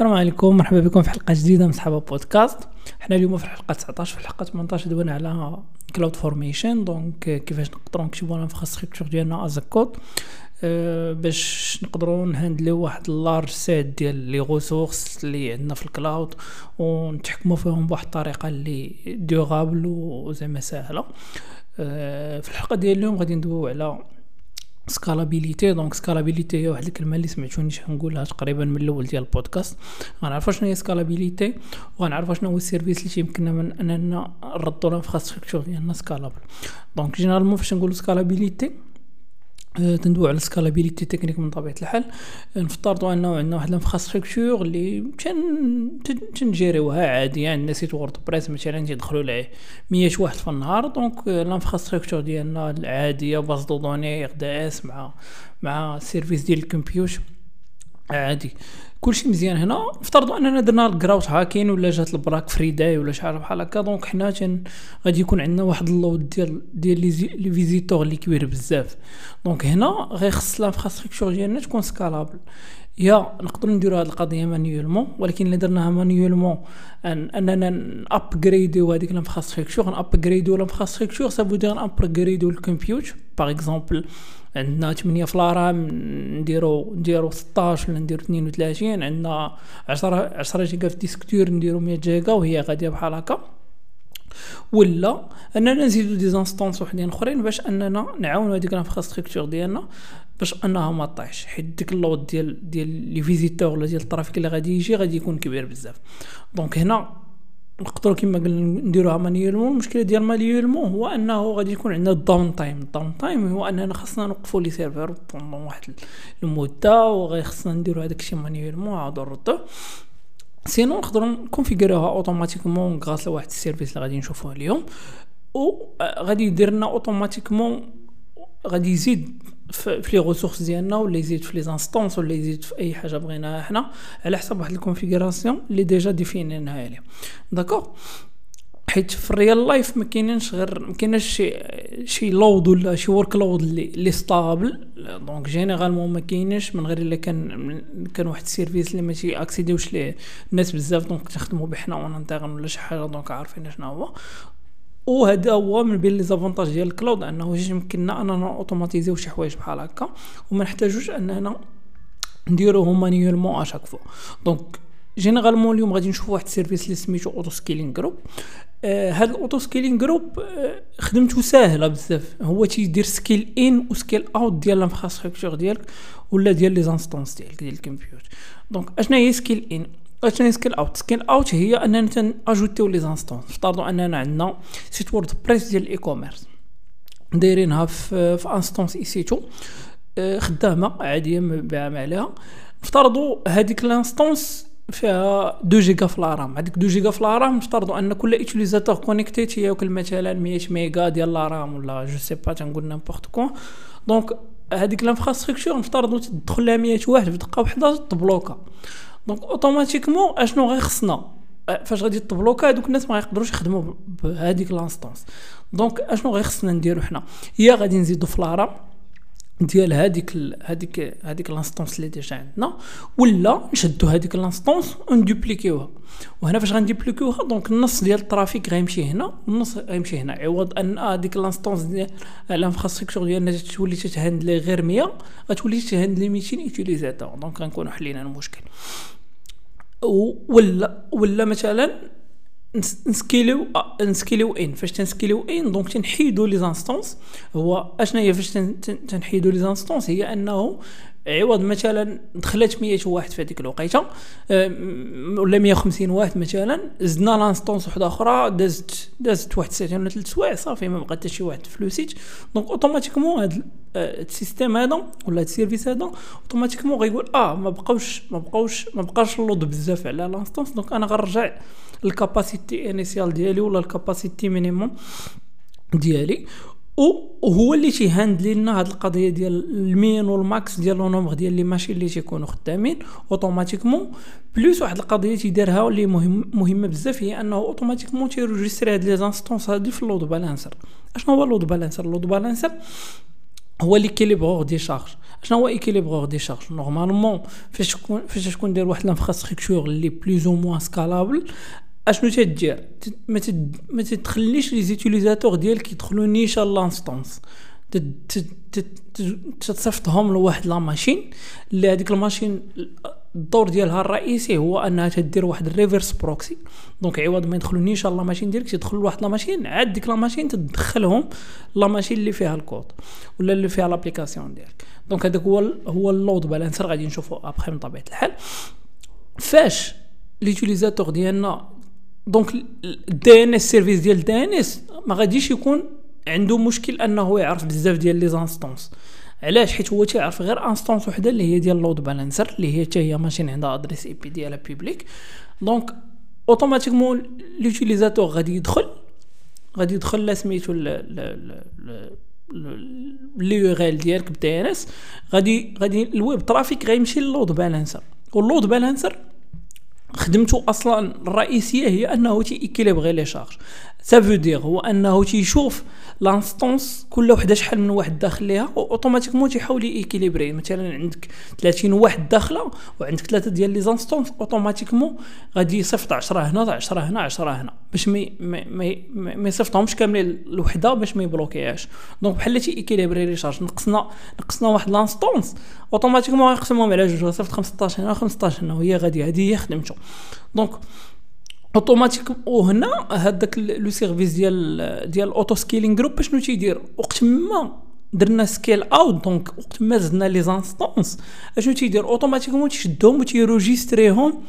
السلام عليكم مرحبا بكم في حلقة جديدة من صحابة بودكاست. حنا اليوم في الحلقة 19 في الحلقة 18 دوينا على CloudFormation donc كيفاش نقدروا نكتبوا ال infrastructure ديالنا as code أه باش نقدروا نهندلو واحد large set ديال les ressources اللي عندنا في ال cloud ونتحكموا فيهم بواحد الطريقة اللي durable وزعما ساهلة. أه في الحلقة ديال اليوم غادي ندويو على scalabilité donc scalabilité هي واحد الكلمة اللي سمعتوني غنقولها تقريبا من الأول ديال البودكاست. غنعرفوا شنو هي scalabilité وغنعرفوا شنو هو ال service اللي تيمكننا من أننا نردوا ال infrastructure ديالنا scalable donc généralement فاش نقولوا scalabilité تندوي على scalabilité technique من طبيعة الحال. نفترضوا أنه عندنا واحد ال infrastructure اللي تنجيريوها عادي يعني عندنا site WordPress مثلا تيدخلوا ليه 100 واحد في النهار. donc ال infrastructure ديالنا العاديه base de données RDS مع مع ال service ديال الكمبيوتر عادي. كلشي مزيان هنا. افترضوا أننا درنا ال growth hacking ولا جات ال Black Friday ولا شي بحال هكا. donc حنا غادي يكون عندنا واحد ال load ديال ديال les visiteurs اللي كبير بزاف. donc هنا غيخص ال infrastructure ديالنا تكون scalable يا نقدروا نديروا هذه القضية manuellement ولكن اللي درناها manuellement أن أننا نابغريديو هذيك ال infrastructure نابغريديو ال infrastructure ça veut dire نابغريديو الكمبيوتر. par exemple عندنا 8 في ال RAM نديرو نديرو 16 ولا نديرو 32 عندنا 10 10 جيجا في disque dur نديرو 100 جيجا وهي غادية بحال هكا. ولا أننا نزيدو des instances وحدين أخرين باش أننا نعاونو هذيك ال infrastructure ديالنا باش أنها ما طيحش حيت ديك ال load ديال ديال les visiteurs ولا ديال ال trafic اللي غادي يجي غادي يكون كبير بزاف. donc هنا نقدروا كما قلنا نديروها manuellement المشكلة ديال manuellement هو أنه غادي يكون عندنا ال downtime ال downtime هو أننا خاصنا نوقفوا les serveurs pendant واحد المدة وغي خاصنا نديرو هذاك الشيء manuellement عاد نردو sinon نقدروا نكونفيغوروها automatiquement grâce لواحد ال service اللي غادي نشوفوه اليوم. و غادي يدير لنا automatiquement غادي يزيد في les ressources ديالنا ولا يزيد في les instances ولا يزيد في أي حاجة بغيناها حنا على حسب واحد ال configuration اللي déjà ديفينيناها ليه d'accord حيت في ال real life ما كاينينش غير ما كاينش شي شي load ولا شي workload اللي اللي stable donc généralement ما كاينش من غير إلا كان كان واحد ال service اللي ما تياكسيديوش ليه الناس بزاف donc تخدموا به حنا en interne ولا شي حاجة donc عارفين شنو هو وهذا هو من بين les avantages ديال ال cloud أنه يمكننا أننا اوتوماتيزيو شي حوايج بحال هكا وما نحتاجوش أننا نديروهم manuellement à chaque fois donc généralement اليوم غادي نشوفوا واحد ال service اللي سميتو Auto Scaling Group هاد ال Auto Scaling Group خدمته ساهلة بزاف. هو تيدير scale in و scale out ديال ال infrastructure ديالك ولا ديال les instances ديالك ديال الكمبيوتر. donc اشنا هي scale in اشنا scale out scale out هي أننا تناجوتيو les instances نفترضوا أننا عندنا site WordPress ديال ال e-commerce دايرينها في في instance EC2 خدامة عادية مبيعه عليها. نفترضوا هذيك ال instance فيها 2 جيجا في ال RAM هذيك 2 جيجا في ال RAM نفترضوا أن كل utilisateur connecté تياكل مثلا 100 ميغا ديال ال RAM ولا je sais pas تنقول n'importe quoi donc هذيك ال infrastructure نفترضوا تدخل لها 100 واحد في دقه واحدة تبلوكا donc automatiquement اشنو غيخصنا فاش غادي تبلوكا هذوك الناس ما غيقدروش يخدموا بهذيك l'instance donc اشنو غيخصنا نديرو حنا هي غادي نزيدو في ال RAM ديال هذيك هذيك هذيك l'instance اللي déjà عندنا ولا نشدو هذيك l'instance وندوبليكيوها وهنا فاش غندوبليكيوها donc النص ديال ال trafic غيمشي هنا والنص غيمشي هنا عوض ان هذيك l'instance ديال ال infrastructure ديالنا تولي تتهندلي غير 100 غتولي تتهندلي 200 utilisateurs donc غنكونوا حلينا المشكل ولا ولا مثلا نسكيليو نسكيليو in. فاش تنسكيليو in donc تنحيدو les instances. هو اشنا هي فاش تنحيدو les instances؟ هي أنه عوض مثلا دخلت 100 واحد في هذيك الوقيتة ولا 150 واحد مثلا زدنا l'instance وحدة أخرى دازت دازت واحد ساعتين ولا ثلاث سوايع صافي ما بقى حتى شي واحد ف le site donc automatiquement هذا ال système هذا ولا ال service هذا automatiquement غيقول آه ما بقاوش ما بقاوش ما بقاش ال load بزاف على l'instance. donc أنا غنرجع ال capacité initiale ديالي ولا ال capacité minimum ديالي. وهو اللي تيهاندلي لنا هاد القضية ديال ال min وال max ديال le nombre ديال les machines اللي تيكونوا خدامين automatiquement. plus واحد القضية تيديرها اللي مهم مهمة بزاف هي أنه automatiquement تيروجيستري هاد les instances هادي في ال load balancer. أشنو هو ال load balancer؟ ال load balancer هو l'équilibreur de charge شنو هو équilibreur de charge normalement فاش تكون فاش تكون دير واحد ال infrastructure اللي plus ou moins scalable أشنو تدير ما تخليش les utilisateurs ديالك يدخلوا نيشان l'instance تصيفطهم لواحد la machine. اللي هذيك ال machine الدور ديالها الرئيسي هو أنها تدير واحد ال reverse proxy. donc عوض ما يدخلوا نيشان la machine ديالك تدخل لواحد la machine عاد ديك la machine تدخلهم la machine اللي فيها الكود ولا اللي فيها l'application ديالك. donc هذاك هو هو ال load balancer غادي نشوفو أبخي من طبيعة الحال. فاش l'utilisateur ديالنا donc ال DNS service ديال ال DNS ما غاديش يكون عنده مشكل أنه يعرف بزاف ديال les instances علاش؟ حيت هو تيعرف غير instance وحدة اللي هي ديال load balancer اللي هي حتى هي machine عندها adresse IP ديالها publique donc automatiquement l'utilisateur غادي يدخل غادي يدخل لا سميتو l'URL ديالك ب DNS غادي غادي ال web traffic غيمشي لل load balancer وال load balancer خدمته أصلا الرئيسية هي أنه تي équilibrer les charges. ça veut dire هو أنه تيشوف l'instance كل وحدة شحال من واحد داخل ليها automatiquement تيحاول يكيليبري مثلا عندك 30 واحد داخلة وعندك ثلاثة ديال les instances automatiquement غادي يصيفط 10 هنا 10 هنا 10 هنا باش ما ما يصيفطهمش كاملين الوحدة باش ما يبلوكيهاش. donc بحال تي équilibrer les charges نقصنا نقصنا واحد l'instance automatiquement يقسمهم على جوج صيفط 15 هنا 15 هنا وهي غادي هذه هي خدمته. donc automatique وهنا هذاك le service ديال ديال ال auto scaling group شنو تيدير؟ وقت ما درنا scale out donc وقت ما زدنا les instances أشنو تيدير؟ automatiquement تيشدهم وتيروجيستريهم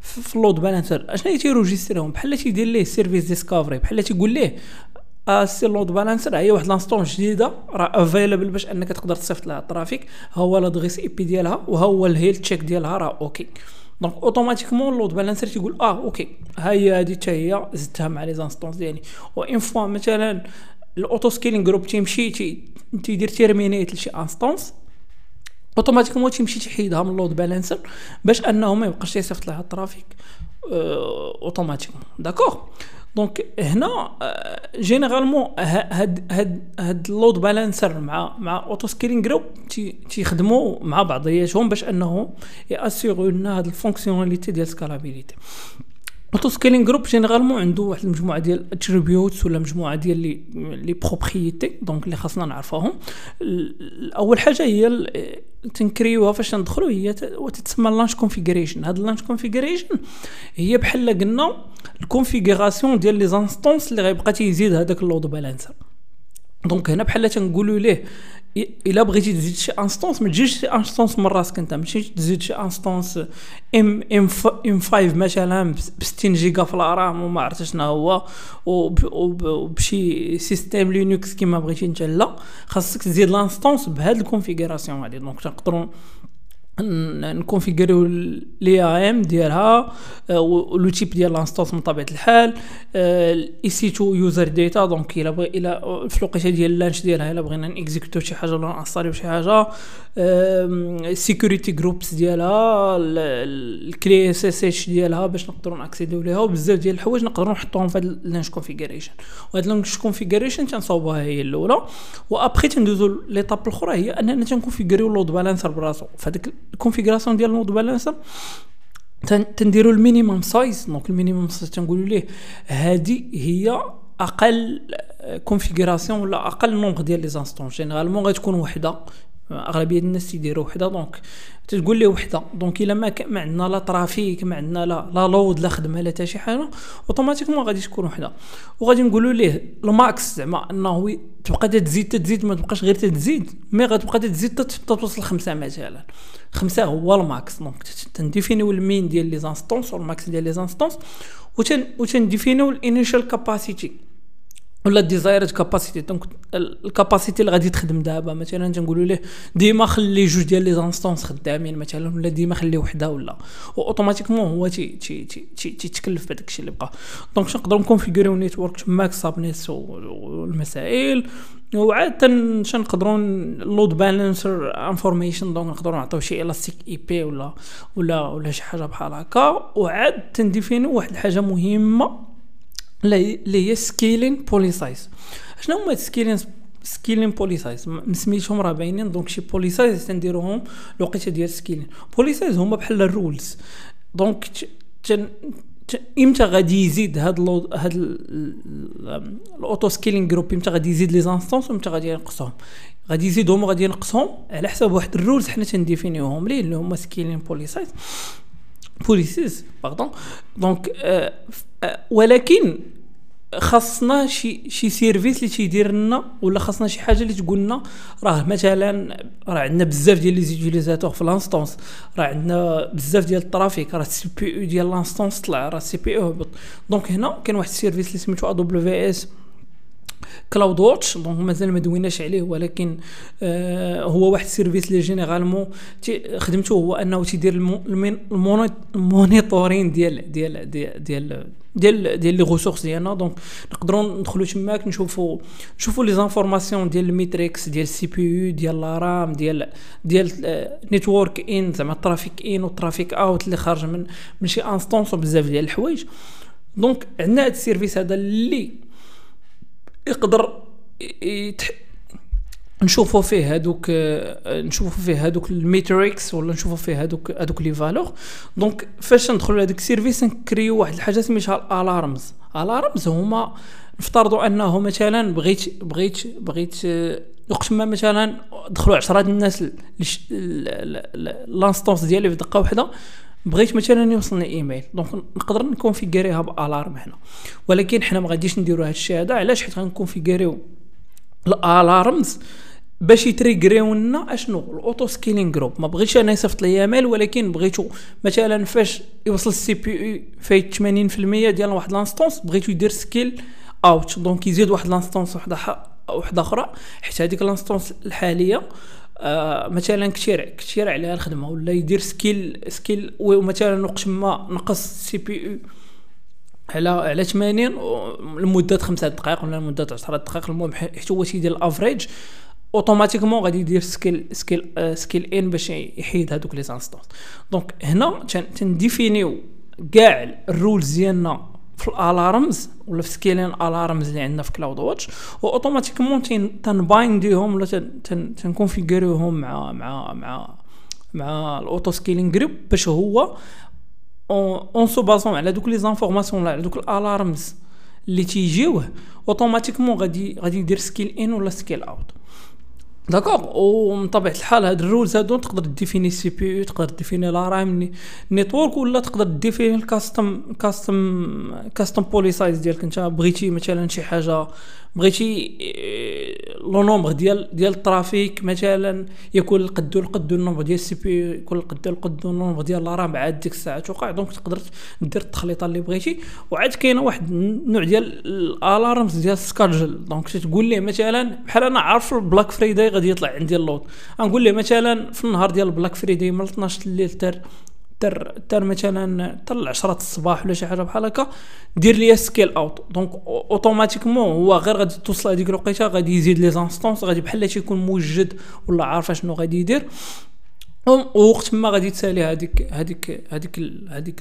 في ال load balancer أشنو تيروجيستريهم بحال تيدير ليه service discovery بحال تيقول ليه السي load balancer هي واحد l'instance جديدة راه available باش أنك تقدر تصيفط لها ال traffic ها هو l'adresse IP ديالها وها هو ال health check ديالها راه OK donc automatiquement ال load balancer تيقول آه OK ها هي هذه حتى هي زدتها مع les instances ديالي une fois مثلا ال auto scaling group تيمشي تيدير terminate لشي instance automatiquement تيمشي تيحيدها من ال load balancer باش انه ما يبقاش يصيفط لها ال traffic automatiquement d'accord donc هنا généralement هاد هاد هاد ال load balancer مع مع auto scaling group تيخدموا مع بعضياتهم باش انه ياسيغو لنا هاد ال fonctionnalité ديال scalability auto scaling group généralement عنده واحد المجموعه ديال attributes ولا مجموعه ديال les les propriétés donc اللي خاصنا نعرفوهم اول حاجة هي تنكريوها فاش ندخلوا هي تتسمى launch configuration هاد launch configuration هي بحال قلنا ال configuration ديال les instances اللي غيبقى تيزيد هذاك ال load balancer donc هنا بحال تنقولوا ليه إلا بغيتي تزيد شي instance ما تجيش شي instance من راسك انت ماشي تزيد شي instance AM AM M5 مثلا ب 60 جيجا في ال RAM وما عرفت شنو هو وبشي système Linux كيما بغيتي انت لا خاصك تزيد l'instance بهاد ال configuration هادي. donc تنقدروا نكونفيغوريو l'AMI ديالها le type ديال l'instance من طبيعة الحال ال EC2 user data donc إلا بغي إلا في الوقيتة ديال ال launch ديالها إلا بغينا نيكزيكوتو شي حاجة ولا نانستاليو شي حاجة security groups ديالها ال clé SSH ديالها باش نقدروا نأكسيديو ليها وبزاف ديال الحوايج نقدروا نحطوهم في هاد ال launch configuration وهاد ال launch configuration تنصاوبوها هي الأولى وابخي تندوزو l'étape الأخرى هي أننا تنكونفيغوريو load balancer براسو. فهاديك ال configuration ديال ال load balancer تنديرو ال minimum size. donc ال minimum size تنقولوا ليه هذه هي أقل configuration ولا أقل nombre ديال les instances. généralement غتكون وحدة. أغلبية الناس تيديروا وحدة. donc تقول لي وحدة. donc إلا ما ما عندنا لا traffic ما عندنا لا لا load لا خدمة لا حتى شي حاجة automatiquement غادي تكون وحدة. وغادي نقولوا ليه ال max زعما إنه تبقى تزيد تزيد ما تبقاش غير تزيد mais غتبقى تزيد توصل خمسة مثلا خمسة هو ال max donc تنديفينيو ال min ديال les instances وال max ديال les instances وتنديفينيو ال initial capacity ولا desired capacity donc ال capacity اللي غادي تخدم دابا مثلا تنقولوا ليه ديما خلي جوج ديال les instances خدامين مثلا ولا ديما خلي وحدة ولا. automatiquement هو تي تي تي تيتكلف بهذاك الشيء اللي بقى. donc نقدروا نكونفيغوريو network تماك subnet والمسائل. وعاد تنقدروا load balancer information donc نقدروا نعطيو شي elastic IP ولا ولا ولا شي حاجة بحال هكا. وعاد تنديفينو واحد الحاجة مهمة. اللي هي scaling policies شنو هما scaling scaling policies سميتهم راه باينين donc شي policies تنديروهم الوقيته ديال scaling policies هما بحال ال rules donc تن إمتى غادي يزيد هاد le هاد ال auto scaling group إمتى غادي يزيد les instances وامتى غادي ينقصهم؟ غادي يزيدهم وغادي ينقصهم على حساب واحد ال rules حنا تنديفينيوهم ليه؟ اللي هما scaling policies policies pardon donc ولكن خاصنا شي شي service اللي تيدير لنا ولا خاصنا شي حاجة اللي تقول لنا راه مثلا راه عندنا بزاف ديال les utilisateurs في l'instance راه عندنا بزاف ديال ال trafic راه ال CPU ديال l'instance طلع راه ال CPU هبط. donc هنا كاين واحد ال service اللي سميتو ا دبليو في اس كلاود واتش دونك مازال ما دويناش عليه ولكن آه هو واحد ال service اللي généralement خدمته هو أنه تيدير ال monitoring ديال ديال ديال ديال ديال les ressources ديالنا. donc نقدروا ندخلوا تماك نشوفوا نشوفوا les informations ديال ال metrics ديال ال CPU ديال la RAM ديال ديال network in زعما ال traffic in وال traffic out اللي خارج من من شي instance وبزاف ديال الحوايج. donc عندنا هذا ال service هذا اللي يقدر يتح... نشوفوا فيه هذوك نشوفوا فيه هذوك ال metrics ولا نشوفوا فيه هذوك هذوك les valeurs donc فاش ندخلوا لهذاك ال service نكريو واحد الحاجة سميتها ال alarms alarms هما نفترضوا انه مثلا بغيت بغيت بغيت وقت ما مثلا دخلوا عشرة الناس l'instance ديالي في دقه واحدة بغيت مثلا يوصلني إيميل. donc نقدر نكونفيكريها ب alarm هنا. ولكن حنا ما غاديش نديرو هذا الشيء هذا علاش؟ حيت غنكونفيكريو ال alarms باش يتريغريو لنا أشنو؟ ال auto scaling group. ما بغيتش أنا يصيفط لي إيميل ولكن بغيتو مثلا فاش يوصل ال CPU فايت 80% ديال واحد l'instance بغيتو يدير scale out. donc يزيد واحد l'instance وحده وحدة أخرى. حيت هذيك l'instance الحالية آه مثلا كثير كثير عليها الخدمة ولا يدير scale scale ومثلا وقت ما نقص ال CPU على على 80 لمدة خمسة دقائق ولا لمدة 10 دقائق. المهم حيت هو تيدير ال average automatiquement غادي يدير scale scale scale in باش يحيد هذوك les instances donc هنا تنديفينيو كاع ال rules ديالنا في ال alarms ولا في scaling alarms اللي عندنا في CloudWatch و automatiquement تنباينديهم ولا تنكونفيغوريوهم مع مع مع مع ال auto scaling group باش هو en se basant على دوك les informations على دوك ال alarms اللي تيجيوه automatiquement غادي غادي يدير scale in ولا scale out d'accord ومن طبيعه الحال هاد ال rules هادو تقدر ديفيني CPU تقدر ديفيني la RAM network ولا تقدر ديفيني ال custom custom custom policies ديالك. انت بغيتي مثلا شي حاجة بغيتي le nombre ديال ديال ال trafic مثلا يكون القد القد ال nombre ديال ال CP يكون القد القد ال nombre ديال la RAM عاد ديك الساعة توقع. donc تقدر دير التخليطة اللي بغيتي. وعاد كاينة واحد النوع ديال ال alarms ديال ال schedule donc تقول ليه مثلا بحال أنا عارف ال Black Friday غادي يطلع عندي ال load غنقول ليه مثلا في النهار ديال ال Black Friday من 12 الليل تر تر تر مثلا تر 10 الصباح ولا شي حاجة بحال هكا دير لي scale out donc automatiquement هو غير غادي توصل هذيك الوقيتة غادي يزيد les instances غادي بحال تيكون موجد ولا عارف شنو غادي يدير. ووقت ما غادي تسالي هذيك هذيك هذيك هذيك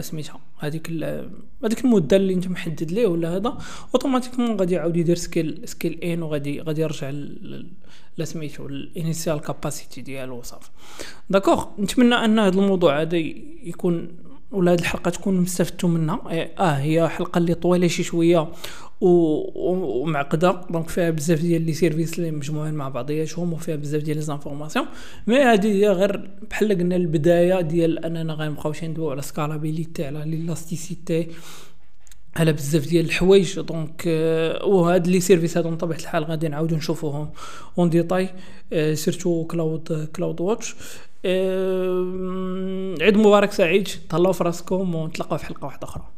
سميتها هذيك هذيك المده اللي انت محدد ليه ولا هذا automatiquement غادي يعاود يدير scale scale in وغادي غادي يرجع لا سميتو ال initial capacity ديالو وصافي. d'accord نتمنى أن هذا الموضوع هذا يكون ولا هذه الحلقة تكون مستفدتوا منها. آه هي حلقة اللي طويلة شي شوية. ومعقدة. donc فيها بزاف ديال les services اللي مجموعين مع بعضياتهم وفيها بزاف ديال les informations mais هذه هي غير بحال قلنا البداية ديال أننا غنبقاو ندويو على scalabilité على l'élasticité على بزاف ديال الحوايج. donc آه وهاد les services هادو بطبيعة الحال غادي نعاودو نشوفوهم en détail آه surtout Cloud CloudWatch عيد مبارك سعيد. تهلاو في راسكم ونتلاقاو في حلقة واحدة أخرى.